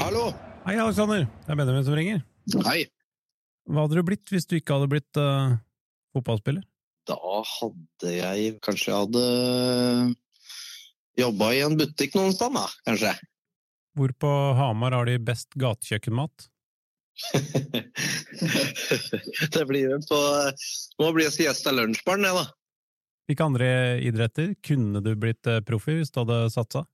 Hei, Alexander. Det er Benjamin som ringer. Hei. Hva hadde du blitt hvis du ikke hadde blitt uh, fotballspiller? Da hadde jeg kanskje jeg hadde jobba i en butikk noen sted, da. Kanskje. Hvor på Hamar har de best gatekjøkkenmat? det blir vel på Må bli Siesta lunsjbarn, det, da. Hvilke andre idretter kunne du blitt uh, proff i hvis du hadde satsa?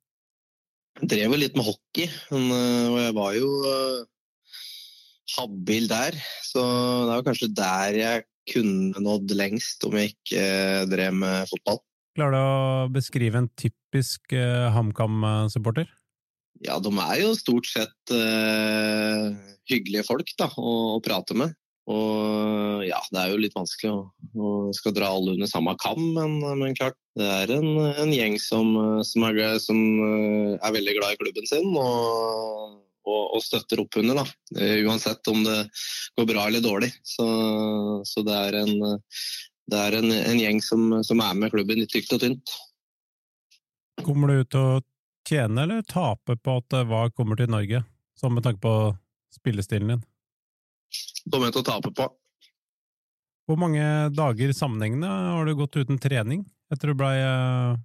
Drev jo litt med hockey, men, uh, og jeg var jo uh, habil der. Så det var kanskje der jeg kunne nådd lengst om jeg ikke drev med fotball. Klarer du å beskrive en typisk HamKam-supporter? Ja, de er jo stort sett uh, hyggelige folk da, å, å, prate med. Og ja, det er jo litt vanskelig å, å skal dra alle under samme kam, men, men klart det er en, en gjeng som, som, er, som, er, veldig glad i klubben sin og, og, og støtter opp under, da. Uansett om det går bra eller dårlig. Så, så det er en, det er en, en gjeng som, som, er med klubben i tykt og tynt. Kommer du til å tjene eller tape på at VAR kommer til Norge, sånn med tanke på spillestilen din? Kommer jeg til å tape på. Hvor mange dager sammenhengende har du gått uten trening etter du blei uh,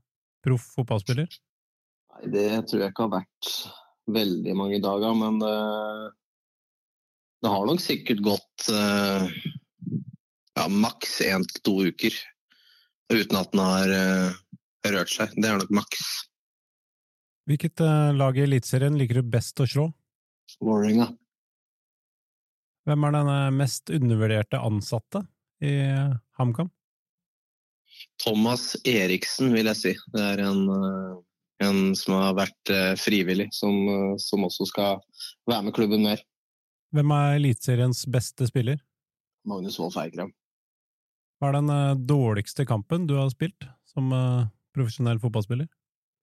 proff fotballspiller? Nei, Det tror jeg ikke har vært veldig mange dager, men det, det har nok sikkert gått uh, ja, maks én til to uker uten at den har uh, rørt seg. Det er nok maks. Hvilket lag i Eliteserien liker du best å slå? Vålerenga. Hvem er den mest undervurderte ansatte i HamKam? Thomas Eriksen, vil jeg si. Det er en, en som har vært frivillig, som, som, også skal være med klubben mer. Hvem er Eliteseriens beste spiller? Magnus Wolff Eikrem. Hva er den dårligste kampen du har spilt som profesjonell fotballspiller?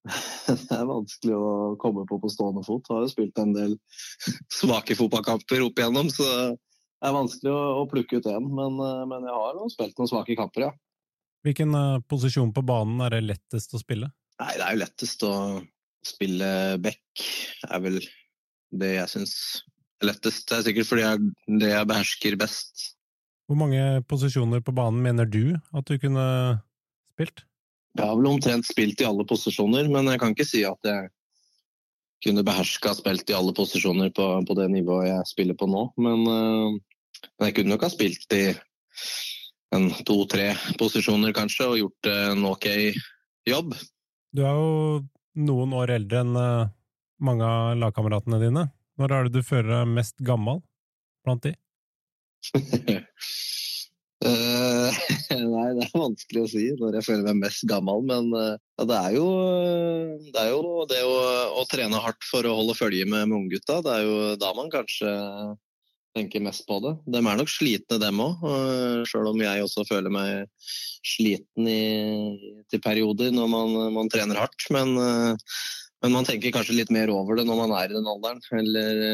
det er vanskelig å komme på på stående fot. Jeg har jo spilt en del svake fotballkamper opp igjennom, så det er vanskelig å, å plukke ut én. Men, men, jeg har jo spilt noen svake kamper, ja. Hvilken uh, posisjon på banen er det lettest å spille? Nei, Det er jo lettest å spille back. er vel det jeg syns er lettest. Det er sikkert fordi jeg, det jeg behersker best. Hvor mange posisjoner på banen mener du at du kunne spilt? Jeg har vel omtrent spilt i alle posisjoner, men jeg kan ikke si at jeg kunne beherska spilt i alle posisjoner på, på, det nivået jeg spiller på nå. Men, uh, men jeg kunne nok ha spilt i en to-tre posisjoner kanskje, og gjort en ok jobb. Du er jo noen år eldre enn uh, mange av lagkameratene dine. Når er det du føler deg mest gammel blant de? Er vanskelig å si når jeg føler meg mest gammel. Men uh, ja, det er jo det, er jo det å, å, trene hardt for å holde følge med, med unggutta. Det er jo da man kanskje tenker mest på det. De er nok slitne, dem òg. Sjøl om jeg også føler meg sliten i, til perioder når man, man trener hardt. Men, men, man tenker kanskje litt mer over det når man er i den alderen, eller,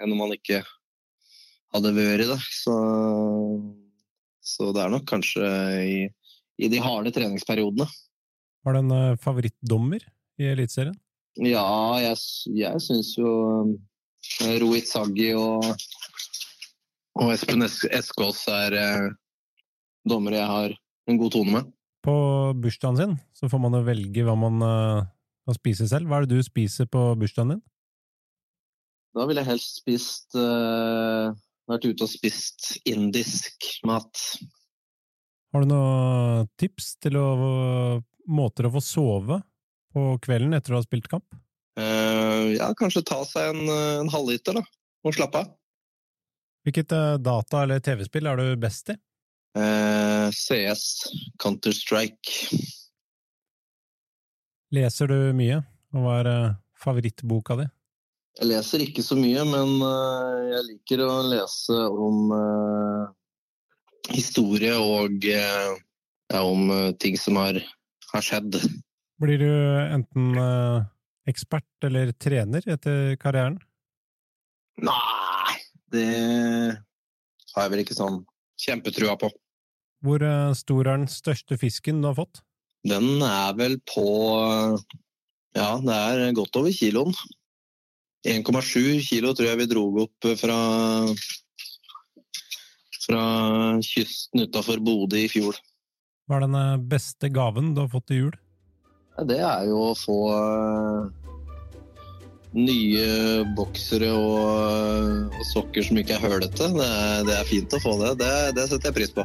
enn når man ikke hadde vært det. Så så det er nok kanskje i, i de harde treningsperiodene. Har du en uh, favorittdommer i Eliteserien? Ja, jeg, jeg syns jo uh, Rohit Saggi og, og Espen Eskås er eh, dommere jeg har en god tone med. På bursdagen sin så får man jo velge hva man kan spise selv. Hva er det du spiser på bursdagen din? Da ville jeg helst spist eh, vært ute og spist indisk mat. Har du noen tips til å, måter å få sove på kvelden etter å ha spilt kamp? Uh, ja, kanskje ta seg en, en halvliter, da, og slappe av. Hvilket uh, data- eller TV-spill er du best i? Uh, CS, Counter-Strike. Leser du mye, og hva er favorittboka di? Jeg leser ikke så mye, men jeg liker å lese om historie og ja, om ting som har, har, skjedd. Blir du enten ekspert eller trener etter karrieren? Nei, det har jeg vel ikke sånn kjempetrua på. Hvor stor er den største fisken du har fått? Den er vel på Ja, det er godt over kiloen. 1,7 kilo tror jeg vi dro opp fra fra kysten utafor Bodø i fjor. Hva er den eh, beste gaven du har fått til jul? Det er jo å få eh, nye boksere og, og sokker som ikke er hølete. Det, er- det er fint å få det. Det, det setter jeg pris på.